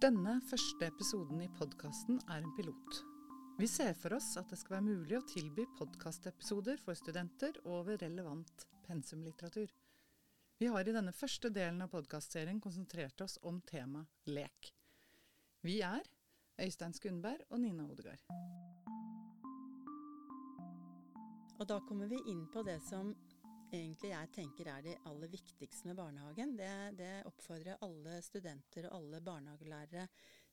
Denne første episoden i podkasten er en pilot. Vi ser for oss at det skal være mulig å tilby podkastepisoder for studenter over relevant pensumlitteratur. Vi har i denne første delen av podkastserien konsentrert oss om temaet lek. Vi er Øystein Skundberg og Nina Odegaard. Og da kommer vi inn på det som egentlig jeg tenker er det aller viktigste med barnehagen. Det, det oppfordrer alle studenter og alle barnehagelærere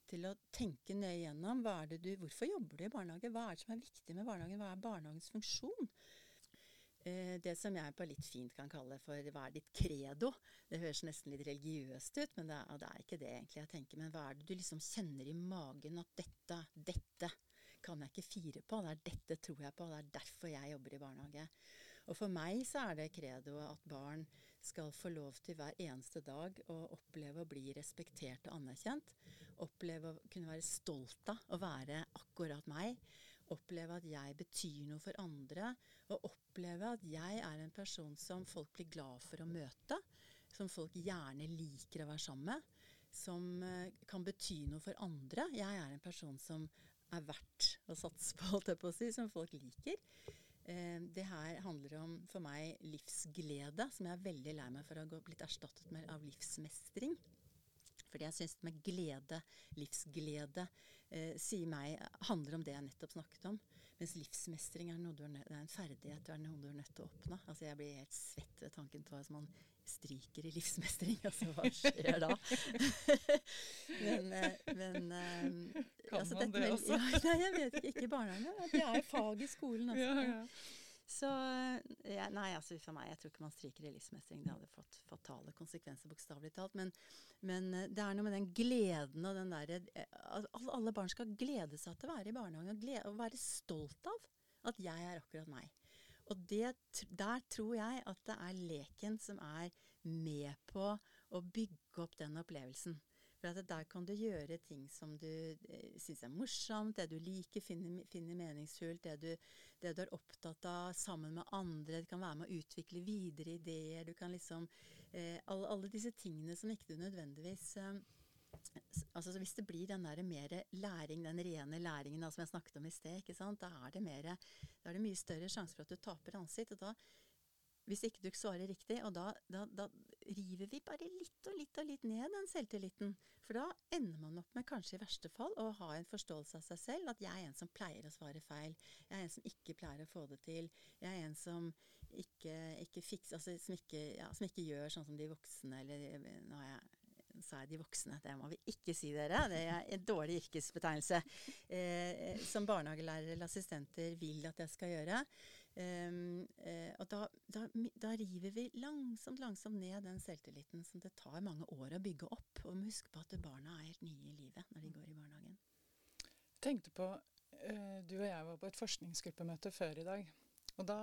til å tenke nøye gjennom. Hva er det du, hvorfor jobber du i barnehage? Hva er det som er viktig med barnehagen? Hva er barnehagens funksjon? Eh, det som jeg på litt fint kan kalle for hva er ditt credo? Det høres nesten litt religiøst ut, men det er, det er ikke det egentlig jeg tenker. Men hva er det du liksom kjenner i magen at dette, dette kan jeg ikke fire på. Det er dette tror jeg på, det er derfor jeg jobber i barnehage. Og for meg så er det credoet at barn skal få lov til hver eneste dag å oppleve å bli respektert og anerkjent. Oppleve å kunne være stolt av å være akkurat meg. Oppleve at jeg betyr noe for andre. Og oppleve at jeg er en person som folk blir glad for å møte. Som folk gjerne liker å være sammen med som eh, kan bety noe for andre. Jeg er en person som er verdt å satse på, holdt jeg på å si, som folk liker. Eh, det her handler om for meg livsglede, som jeg er veldig lei meg for å ha blitt erstattet med av livsmestring. Fordi jeg syns med glede, livsglede, eh, sier meg, handler om det jeg nettopp snakket om. Mens livsmestring er, er, en ferdighet, det er noe du er nødt til å oppnå. Altså Jeg blir helt svett ved tanken på at man stryker i livsmestring. Altså hva skjer da? men, eh, men eh, Kan altså, man det også? Ja, nei, jeg vet ikke. Ikke i barnehagen. Det er fag i skolen. Altså. Ja, ja. Så ja, Nei, altså for meg, jeg tror ikke man stryker i livsmestring. Det hadde fått fatale konsekvenser, bokstavelig talt. Men, men, eh, det er noe med den gleden og den derre eh, Alle barn skal glede seg til å være i barnehagen og, glede, og være stolt av at jeg er akkurat meg. Og det, der tror jeg at det er leken som er med på å bygge opp den opplevelsen. For der kan du gjøre ting som du eh, syns er morsomt, det du liker, finner, finner meningsfullt, det du, det du, er opptatt av sammen med andre. Du kan være med å utvikle videre ideer. Du kan liksom eh, alle, alle, disse tingene som ikke du nødvendigvis eh, Altså Hvis det blir den der mer læring, den rene læringen da, som jeg snakket om i sted, da er mer, da er det mye større sjanse for at du taper ansikt. og da hvis ikke du svarer riktig. Og da, da, da, river vi bare litt og litt og litt ned den selvtilliten. For da ender man opp med kanskje i verste fall å ha en forståelse av seg selv. At jeg er en som pleier å svare feil. Jeg er en som ikke pleier å få det til. Jeg er en som ikke, ikke fikser Altså som ikke, ja, som ikke gjør sånn som de voksne, eller nå har jeg sa jeg de voksne. Det må vi ikke si, dere. Det er en dårlig yrkesbetegnelse. Eh, som barnehagelærere eller assistenter vil at jeg skal gjøre. Eh, eh, og da, da, da, river vi langsomt, langsomt ned den selvtilliten som det tar mange år å bygge opp. Og vi må huske på at barna er helt nye i livet når de går i barnehagen. Jeg tenkte på, eh, Du og jeg var på et forskningsgruppemøte før i dag. Og da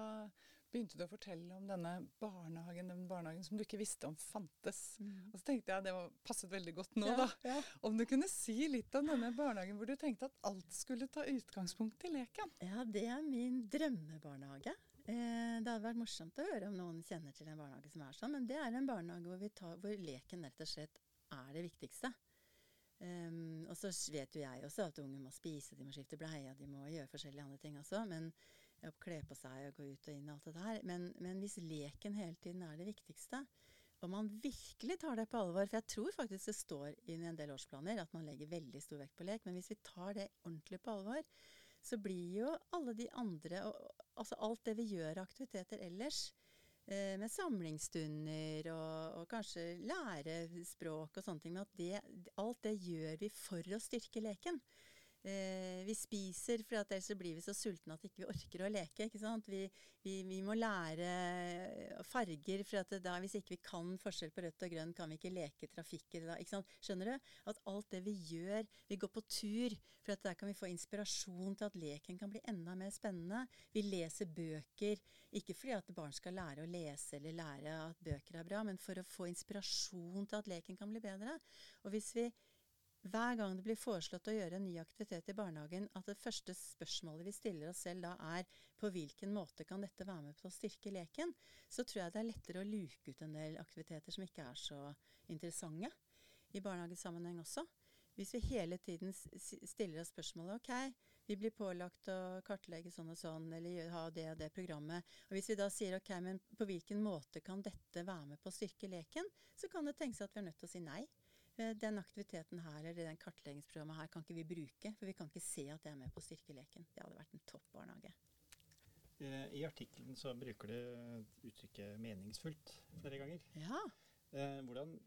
begynte du å fortelle om denne barnehagen, den barnehagen som du ikke visste om fantes. Mm. Og så tenkte jeg det var, passet veldig godt nå, ja, da. Ja. Om du kunne si litt om denne barnehagen hvor du tenkte at alt skulle ta utgangspunkt i leken. Ja, det er min drømmebarnehage. Eh, det hadde vært morsomt å høre om noen kjenner til en barnehage som er sånn, men det er en barnehage hvor, tar, hvor leken rett og slett er det viktigste. Um, og så vet jo jeg også at unger må spise, de må skifte bleie, de må gjøre forskjellige andre ting også. Men å kle på seg og gå ut og inn og alt det der. Men, men, hvis leken hele tiden er det viktigste, og man virkelig tar det på alvor For jeg tror faktisk det står i en del årsplaner at man legger veldig stor vekt på lek. Men hvis vi tar det ordentlig på alvor, så blir jo alle de andre og, Altså alt det vi gjør av aktiviteter ellers, Eh, med samlingsstunder og, og, kanskje lære språk og sånne ting. Men at det, alt det gjør vi for å styrke leken. Eh, vi spiser, for ellers blir vi så sultne at vi ikke orker å leke. Vi, vi, vi må lære farger, for da, hvis ikke vi kan forskjell på rødt og grønn, kan vi ikke leke trafikker. Da, ikke? Skjønner du? At alt det vi gjør Vi går på tur, for at der kan vi få inspirasjon til at leken kan bli enda mer spennende. Vi leser bøker, ikke fordi at barn skal lære å lese eller lære at bøker er bra, men for å få inspirasjon til at leken kan bli bedre. Og hvis vi hver gang det blir foreslått å gjøre en ny aktivitet i barnehagen, at det første spørsmålet vi stiller oss selv da er på hvilken måte kan dette være med på å styrke leken, så tror jeg det er lettere å luke ut en del aktiviteter som ikke er så interessante i barnehagesammenheng også. hvis vi hele tiden stiller oss spørsmålet OK, vi blir pålagt å kartlegge sånn og sånn, eller ha det og det programmet. Og Hvis vi da sier OK, men på hvilken måte kan dette være med på å styrke leken, så kan det tenkes at vi er nødt til å si nei. Eh, den aktiviteten her eller den kartleggingsprogrammet her kan ikke vi bruke, for vi kan ikke se at det er med på å styrke leken. Det hadde vært en topp barnehage. Eh, I artikkelen så bruker du uttrykket 'meningsfullt' flere ganger. Ja. Eh, hvordan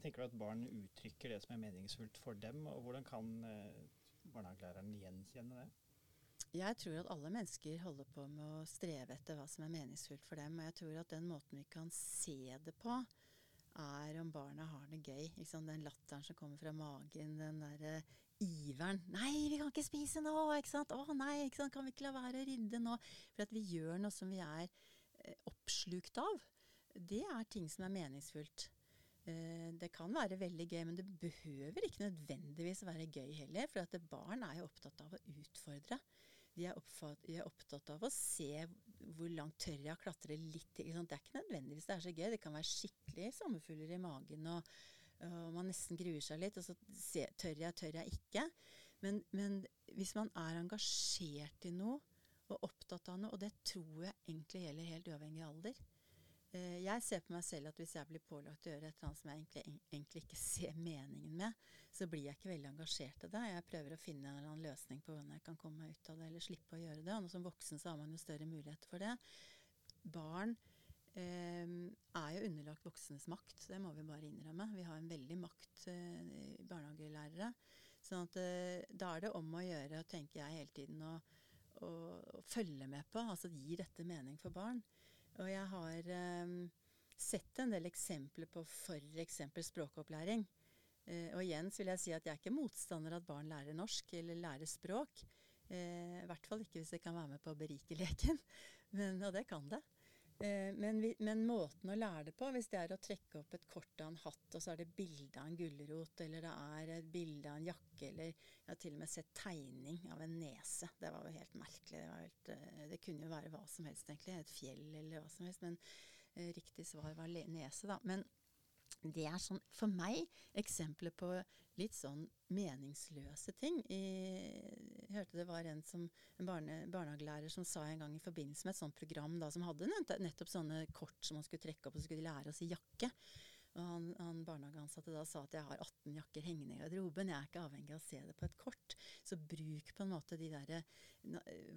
tenker du at barn uttrykker det som er meningsfullt for dem, og hvordan kan barnehagelæreren gjenkjenne det? Jeg tror at alle mennesker holder på med å streve etter hva som er meningsfullt for dem. Og jeg tror at den måten vi kan se det på, er om barna har det gøy. Den latteren som kommer fra magen, den derre uh, iveren. 'Nei, vi kan ikke spise nå!' ikke sant? 'Å nei, ikke sant? kan vi ikke la være å rydde nå?' For at vi gjør noe som vi er uh, oppslukt av. Det er ting som er meningsfullt. Eh, det kan være veldig gøy, men det behøver ikke nødvendigvis være gøy heller. For at barn er jo opptatt av å utfordre. De er, oppfatt, de er opptatt av å se hvor langt tør jeg å klatre litt. Det er ikke nødvendigvis det er så gøy. Det kan være skikkelig sommerfugler i magen, og, og man nesten gruer seg litt. Og så se, tør jeg, tør jeg ikke. Men, men hvis man er engasjert i noe og opptatt av noe, og det tror jeg egentlig gjelder helt uavhengig av alder, Eh, jeg ser på meg selv at hvis jeg blir pålagt å gjøre et eller annet som jeg egentlig, egentlig, ikke ser meningen med, så blir jeg ikke veldig engasjert i det. Jeg prøver å finne en eller annen løsning på hvordan jeg kan komme meg ut av det, eller slippe å gjøre det. Og som voksen så har man jo større muligheter for det. Barn eh, er jo underlagt voksnes makt, det må vi bare innrømme. Vi har en veldig makt eh, barnehagelærere. sånn at eh, da er det om å gjøre, tenker jeg hele tiden, å, å, å følge med på. Altså gir dette mening for barn? Og jeg har um, sett en del eksempler på f.eks. språkopplæring. Uh, og igjen så vil jeg si at jeg er ikke motstander at barn lærer norsk eller lærer språk. Uh, I hvert fall ikke hvis det kan være med på å berike leken. Men, og det kan det. Uh, men, vi, men, måten å lære det på, hvis det er å trekke opp et kort av en hatt, og så er det bilde av en gulrot, eller det er et bilde av en jakke, eller jeg har til og med sett tegning av en nese. Det var jo helt merkelig. Det, helt, det kunne jo være hva som helst, egentlig. Et fjell eller hva som helst. Men eh, riktig svar var nese, da. Men det er sånn, for meg eksempler på litt sånn meningsløse ting. I, jeg hørte det var en, som, en barne, barnehagelærer som sa en gang i forbindelse med et sånt program da, som hadde nettopp sånne kort som man skulle trekke opp, og så skulle de lære å si jakke. Og han, han barnehageansatte da sa at jeg har 18 jakker hengende i garderoben, jeg er ikke avhengig av å se det på et kort. Så bruk på en måte de der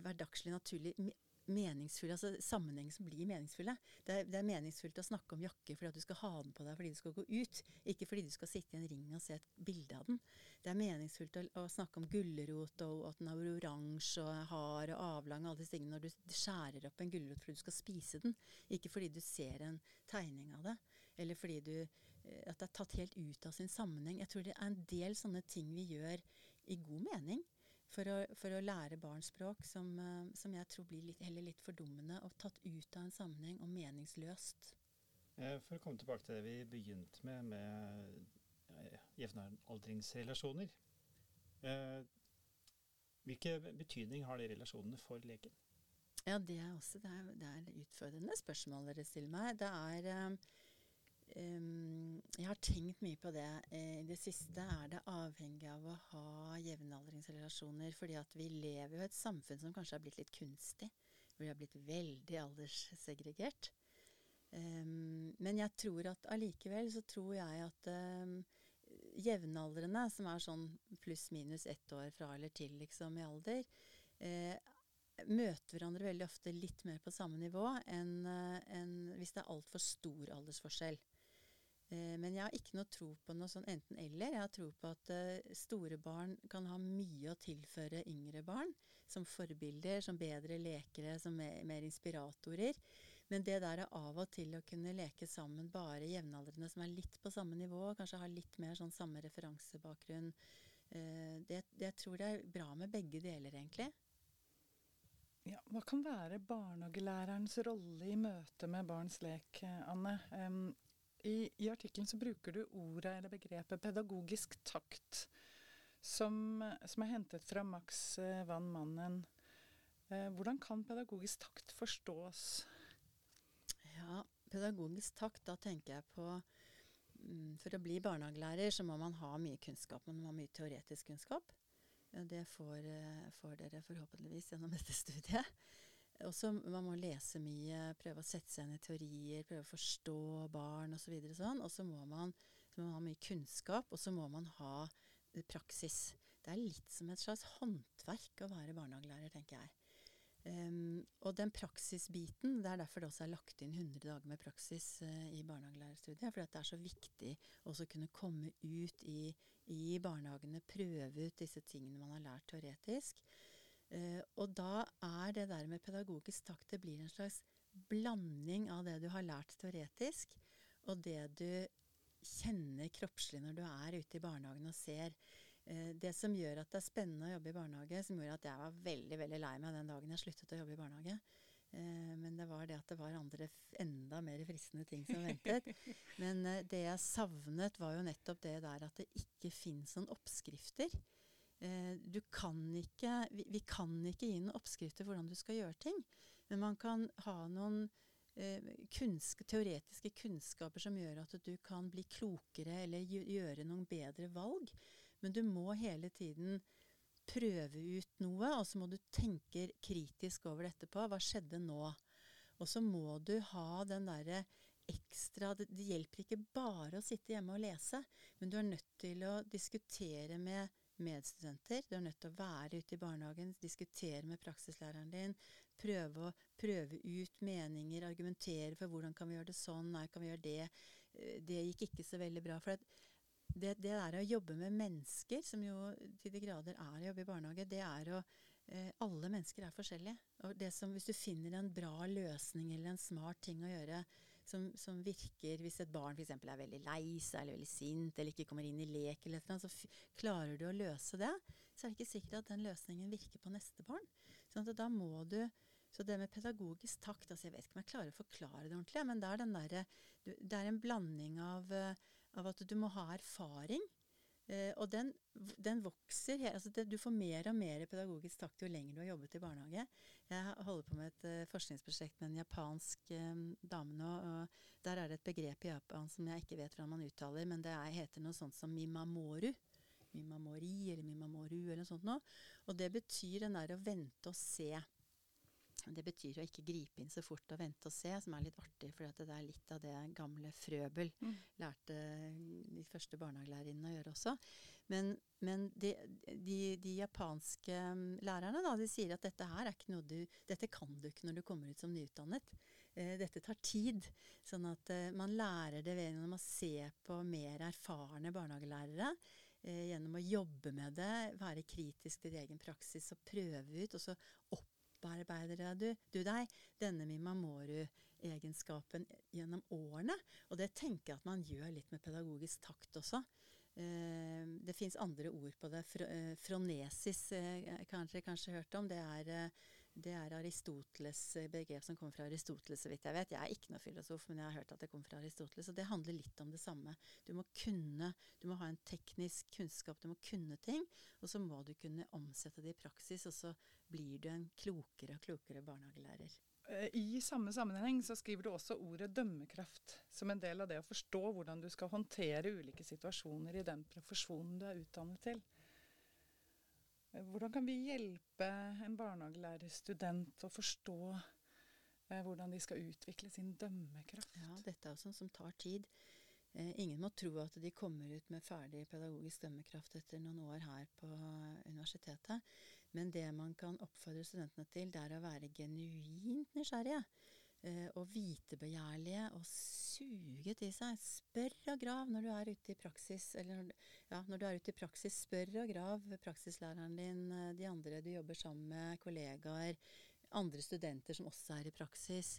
hverdagslige, naturlige meningsfulle, altså sammenheng som blir meningsfulle. Det er, det er, meningsfullt å snakke om jakker fordi at du skal ha den på deg fordi du skal gå ut, ikke fordi du skal sitte i en ring og se et bilde av den. Det er meningsfullt å, å snakke om gulrot og at den er oransje og hard og avlang og alle disse tingene når du skjærer opp en gulrot fordi du skal spise den, ikke fordi du ser en tegning av det, eller fordi du, eh, at det er tatt helt ut av sin sammenheng. Jeg tror det er en del sånne ting vi gjør i god mening for å, for å lære barn språk som, uh, som, jeg tror blir litt, heller litt fordummende og tatt ut av en sammenheng og meningsløst. Eh, for å komme tilbake til det vi begynte med, med eh, jevnaldringsrelasjoner. Eh, hvilken betydning har de relasjonene for leken? Ja, Det er også det er, det er utfordrende spørsmål dere stiller meg. Det er eh, Um, jeg har tenkt mye på det. I det siste er det avhengig av å ha jevnaldringsrelasjoner, fordi at vi lever jo i et samfunn som kanskje har blitt litt kunstig. Hvor vi har blitt veldig alderssegregert. Um, men jeg tror at allikevel så tror jeg at um, jevnaldrende, som er sånn pluss-minus ett år fra eller til liksom i alder, uh, møter hverandre veldig ofte litt mer på samme nivå enn, uh, enn hvis det er altfor stor aldersforskjell. Eh, men jeg har ikke noe tro på noe sånn enten-eller. Jeg har tro på at uh, store barn kan ha mye å tilføre yngre barn. Som forbilder, som bedre lekere, som mer, inspiratorer. Men det der av og til å kunne leke sammen bare jevnaldrende som er litt på samme nivå, kanskje har litt mer sånn samme referansebakgrunn, uh, det, det, jeg tror det er bra med begge deler, egentlig. Ja, hva kan være barnehagelærerens rolle i møte med barns lek, Anne? I, I artikkelen så bruker du ordet eller begrepet pedagogisk takt, som, som er hentet fra Max eh, Van Mannen. Eh, hvordan kan pedagogisk takt forstås? Ja, pedagogisk takt, da tenker jeg på mm, for å bli barnehagelærer så må man ha mye kunnskap. Man må ha mye teoretisk kunnskap. Det får, uh, får dere forhåpentligvis gjennom dette studiet. Også man må lese mye, prøve å sette seg inn i teorier, prøve å forstå barn osv. Og så sånn. Og så må, man, så man ha mye kunnskap, og så må man ha praksis. Det er litt som et slags håndverk å være barnehagelærer, tenker jeg. Um, og den praksisbiten, det er derfor det også er lagt inn 100 dager med praksis uh, i barnehagelærerstudiet. For det er så viktig å kunne komme ut i, i, barnehagene, prøve ut disse tingene man har lært teoretisk. Uh, og da er det der med pedagogisk takt det blir en slags blanding av det du har lært teoretisk, og det du kjenner kroppslig når du er ute i barnehagen og ser Eh, det som gjør at det er spennende å jobbe i barnehage, som gjorde at jeg var veldig veldig lei meg den dagen jeg sluttet å jobbe i barnehage, eh, men det var det at det var andre enda mer fristende ting som ventet. Men eh, det jeg savnet, var jo nettopp det der at det ikke fins noen oppskrifter. Du kan ikke, vi, vi, kan ikke gi noen oppskrifter hvordan du skal gjøre ting. Men man kan ha noen kunsk teoretiske kunnskaper som gjør at du kan bli klokere eller gjøre noen bedre valg. Men du må hele tiden prøve ut noe, og så må du tenke kritisk over det etterpå. Hva skjedde nå? Og så må du ha den derre ekstra det, det, hjelper ikke bare å sitte hjemme og lese, men du er nødt til å diskutere med medstudenter. Du er nødt til å være ute i barnehagen, diskutere med praksislæreren din. Prøve å prøve ut meninger, argumentere for hvordan kan vi gjøre det sånn, nei, kan vi gjøre det. Eh, det gikk ikke så veldig bra. For det, det der å jobbe med mennesker, som jo til de grader er å jobbe i barnehage, det er å eh, Alle mennesker er forskjellige. Og det som, hvis du finner en bra løsning eller en smart ting å gjøre som, som virker Hvis et barn f.eks. er veldig lei seg eller veldig sint eller ikke kommer inn i lek, eller noe, så klarer du å løse det, så er det ikke sikkert at den løsningen virker på neste barn. Sånn at da må du så det med pedagogisk takt altså Jeg vet ikke om jeg klarer å forklare det ordentlig, men det er, der, det er en blanding av uh, av at du må ha erfaring. Eh, og den, den vokser. Altså det, du får mer og mer pedagogisk takt jo lenger du har jobbet i barnehage. Jeg holder på med et uh, forskningsprosjekt med en japansk um, dame nå. og Der er det et begrep i Japan som jeg ikke vet hvordan man uttaler, men det er, heter noe sånt som mimamoru. Mimamori eller mimamoru eller noe sånt noe. Og det betyr den der å vente og se. Det betyr å ikke gripe inn så fort og vente og se, som er litt artig, for det er litt av det gamle Frøbel mm. lærte de første barnehagelærerinnene å gjøre også. Men, men de, de, de, japanske mm, lærerne da, de sier at dette her er ikke noe du Dette kan du ikke når du kommer ut som nyutdannet. Eh, dette tar tid. Sånn at eh, man lærer det ved gjennom å se på mer erfarne barnehagelærere. Eh, gjennom å jobbe med det, være kritisk til egen praksis og prøve ut. Og så opp opparbeider du, du deg denne Mimamoru-egenskapen gjennom årene. Og det tenker jeg at man gjør litt med pedagogisk takt også. Eh, det fins andre ord på det. Eh, fronesis eh, kanskje kanskje hørt om. Det er, det er Aristoteles eh, begrep som kommer fra Aristoteles, så vidt jeg vet. Jeg er ikke noe filosof, men jeg har hørt at det kommer fra Aristoteles. Og det handler litt om det samme. Du må kunne, du må ha en teknisk kunnskap, du må kunne ting. Og så må du kunne omsette det i praksis, og så blir du en klokere og klokere barnehagelærer. Eh, I samme sammenheng så skriver du også ordet dømmekraft som en del av det å forstå hvordan du skal håndtere ulike situasjoner i den profesjonen du er utdannet til. Eh, hvordan kan vi hjelpe en barnehagelærerstudent å forstå eh, hvordan de skal utvikle sin dømmekraft? Ja, dette er jo sånn som tar tid. Eh, ingen må tro at de kommer ut med ferdig pedagogisk dømmekraft etter noen år her på universitetet. Men det man kan oppfordre studentene til, det er å være genuint nysgjerrige. Eh, og vitebegjærlige og suget i seg. Spør og grav når du er ute i praksis. Eller ja, når du er ute i praksis, spør og grav praksislæreren din, eh, de andre du jobber sammen med, kollegaer, andre studenter som også er i praksis.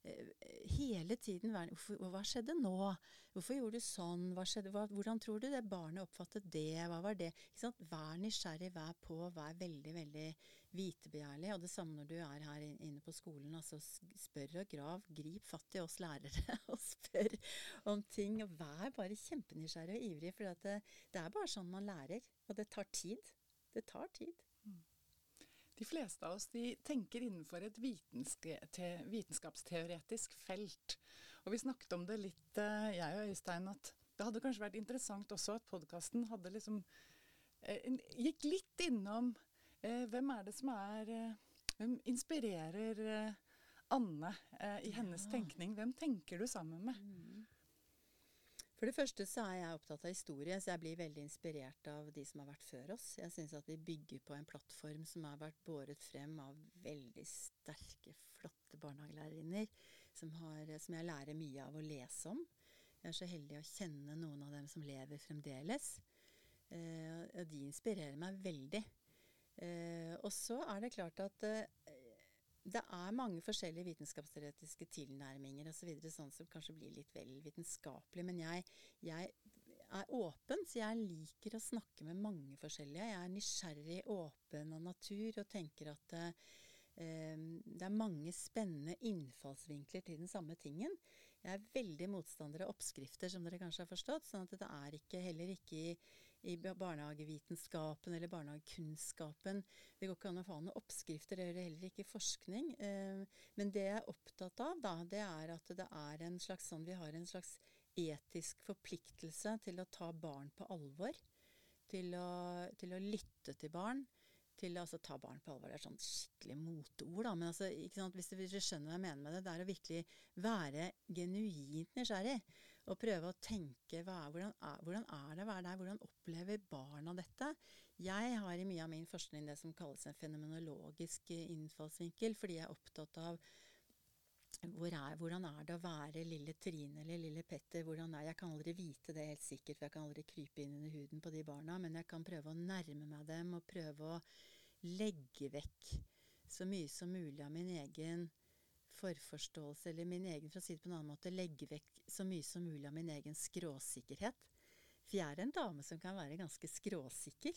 Eh, hele tiden være Hva skjedde nå? Hvorfor gjorde du sånn? Skjedde, hva, hvordan tror du det barnet oppfattet det? Hva var det? Vær nysgjerrig, vær på, vær veldig, veldig vitebegjærlig. Og det samme når du er her inne på skolen. altså Spør og grav. Grip fatt i oss lærere og spør om ting. Og vær bare kjempenysgjerrig og ivrig, for det, det er bare sånn man lærer. Og det tar tid. Det tar tid. Mm. De fleste av oss de tenker innenfor et vitenskapsteoretisk felt. Og vi snakket om det litt, eh, jeg og Øystein, at det hadde kanskje vært interessant også at podkasten hadde liksom eh, Gikk litt innom eh, hvem er det som er eh, Hvem inspirerer eh, Anne eh, i hennes Ja. tenkning? Hvem tenker du sammen med? Mm. For det første så er jeg opptatt av historie, så jeg blir veldig inspirert av de som har vært før oss. Jeg syns at vi bygger på en plattform som har vært båret frem av veldig sterke, flotte barnehagelærerinner, som, har, som jeg lærer mye av å lese om. Jeg er så heldig å kjenne noen av dem som lever fremdeles. Eh, og de inspirerer meg veldig. Eh, og så er det klart at eh, det er mange forskjellige vitenskapsteoretiske tilnærminger og så sånn som kanskje blir litt vel vitenskapelig. Men jeg, jeg er åpen, så jeg liker å snakke med mange forskjellige. Jeg er nysgjerrig, åpen av natur og tenker at eh, det er mange spennende innfallsvinkler til den samme tingen. Jeg er veldig motstander av oppskrifter, som dere kanskje har forstått. sånn at det er ikke, heller ikke i, i barnehagevitenskapen eller barnehagekunnskapen. Det går ikke an å få noen oppskrifter, det gjør det heller ikke i forskning. Eh, men det jeg er opptatt av, da, det er at det er en slags sånn Vi har en slags etisk forpliktelse til å ta barn på alvor. Til å, til å lytte til barn. Til å altså, ta barn på alvor. Det er sånn skikkelig moteord, da. Men altså, ikke sant? Hvis dere skjønner hva jeg mener med det, det er å virkelig være genuint nysgjerrig. Og prøve å tenke er, hvordan, er, hvordan er det å være der? Hvordan opplever barna dette? Jeg har i mye av min forskning det som kalles en fenomenologisk innfallsvinkel, fordi jeg er opptatt av hvor er, hvordan er det å være lille Trine eller lille Petter? Er, jeg kan aldri vite det helt sikkert, for jeg kan aldri krype inn under huden på de barna. Men jeg kan prøve å nærme meg dem og prøve å legge vekk så mye som mulig av min egen forforståelse, eller min egen, for å si det på en annen måte, legge vekk så mye som mulig av min egen skråsikkerhet. For jeg er en dame som kan være ganske skråsikker.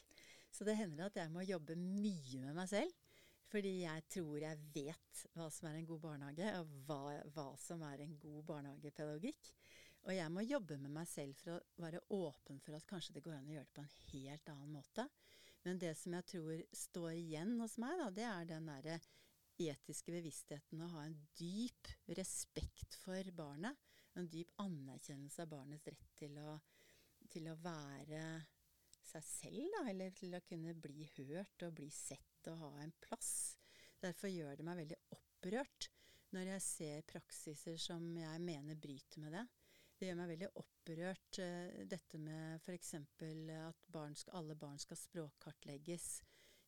Så det hender at jeg må jobbe mye med meg selv. Fordi jeg tror jeg vet hva som er en god barnehage, og hva, hva som er en god barnehagepedagogikk. Og jeg må jobbe med meg selv for å være åpen for at kanskje det går an å gjøre det på en helt annen måte. Men det som jeg tror står igjen hos meg, da, det er den derre etiske bevisstheten å ha en dyp respekt for barnet. En dyp anerkjennelse av barnets rett til å, til å være seg selv, da, eller til å kunne bli hørt og bli sett og ha en plass. Derfor gjør det meg veldig opprørt når jeg ser praksiser som jeg mener bryter med det. Det gjør meg veldig opprørt uh, dette med f.eks. at barn skal, alle barn skal språkkartlegges.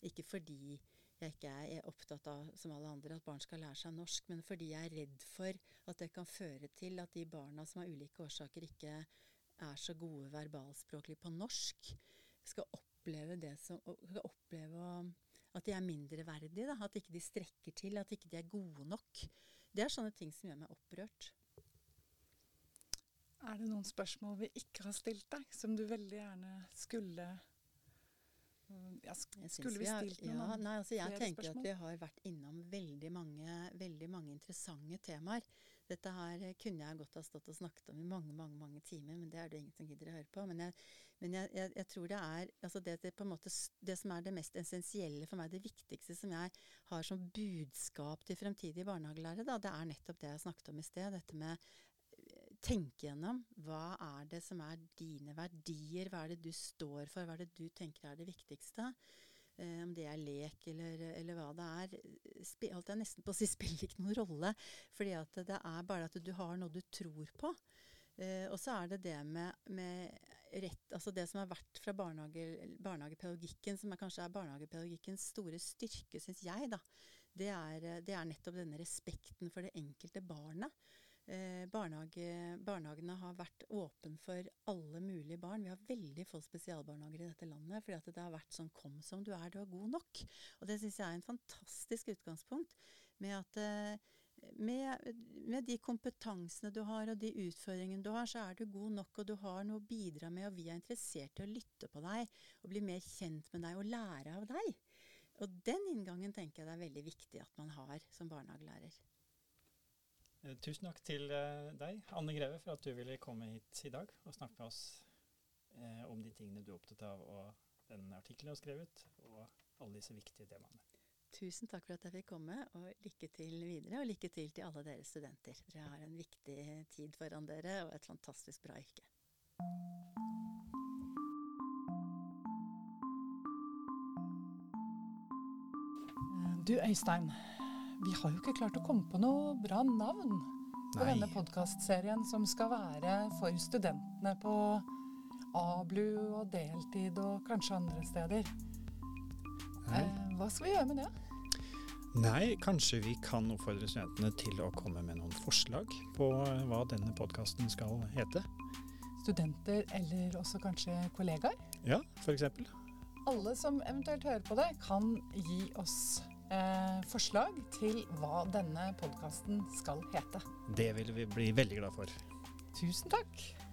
Ikke fordi jeg ikke er opptatt av, som alle andre, at barn skal lære seg norsk, men fordi jeg er redd for at det kan føre til at de barna som av ulike årsaker ikke er så gode verbalspråklig på norsk, skal oppleve som skal oppleve at de er mindreverdige. Da. At ikke de strekker til, at ikke de er gode nok. Det er sånne ting som gjør meg opprørt. Er det noen spørsmål vi ikke har stilt deg, som du veldig gjerne skulle ja, sk Skulle vi stilt noen ja, nei, altså Jeg tenker spørsmål? at vi har vært innom veldig mange, veldig mange interessante temaer. Dette her kunne jeg godt ha stått og snakket om i mange mange, mange timer, men det er det ingen som gidder å høre på. Men jeg, men jeg, jeg, jeg tror det er altså det, det, måte, det, som er det mest essensielle for meg, det viktigste som jeg har som budskap til fremtidige barnehagelærere, da, det er nettopp det jeg snakket om i sted. Dette med tenke gjennom hva er det som er dine verdier, hva er det du står for, hva er det du tenker er det viktigste. Eh, om det er lek eller, eller hva det er. Alt jeg nesten på å si spiller ikke noen rolle. fordi at det er bare at du har noe du tror på. Eh, og så er det det med, med, rett Altså det som har vært fra barnehage, barnehagepedagogikken, som er, kanskje er barnehagepedagogikkens store styrke, syns jeg, da. Det er, det er nettopp denne respekten for det enkelte barnet. Eh, barnehage, barnehagene har vært åpen for alle mulige barn. Vi har veldig få spesialbarnehager i dette landet fordi det har vært sånn 'kom som du er, du er god nok'. Og det syns jeg er en fantastisk utgangspunkt. Med at eh, med, med, de kompetansene du har og de utfordringene du har, så er du god nok, og du har noe å bidra med, og vi er interessert i å lytte på deg og bli mer kjent med deg og lære av deg. Og den inngangen tenker jeg det er veldig viktig at man har som barnehagelærer. Eh, tusen takk til eh, deg, Anne Greve, for at du ville komme hit i dag og snakke med oss eh, om de tingene du er opptatt av, og den artikkelen du har skrevet, og alle disse viktige temaene. Tusen takk for at jeg fikk komme, og lykke til videre. Og lykke til til alle dere studenter. Dere har en viktig tid foran dere og et fantastisk bra yrke. Du Øystein, vi har jo ikke klart å komme på noe bra navn på Nei. denne podkastserien som skal være for studentene på ABLU og deltid og kanskje andre steder. Eh, hva skal vi gjøre med det? Nei, kanskje vi kan oppfordre studentene til å komme med noen forslag på hva denne podkasten skal hete. Studenter eller også kanskje kollegaer? Ja, f.eks. Alle som eventuelt hører på det, kan gi oss eh, forslag til hva denne podkasten skal hete. Det vil vi bli veldig glad for. Tusen takk.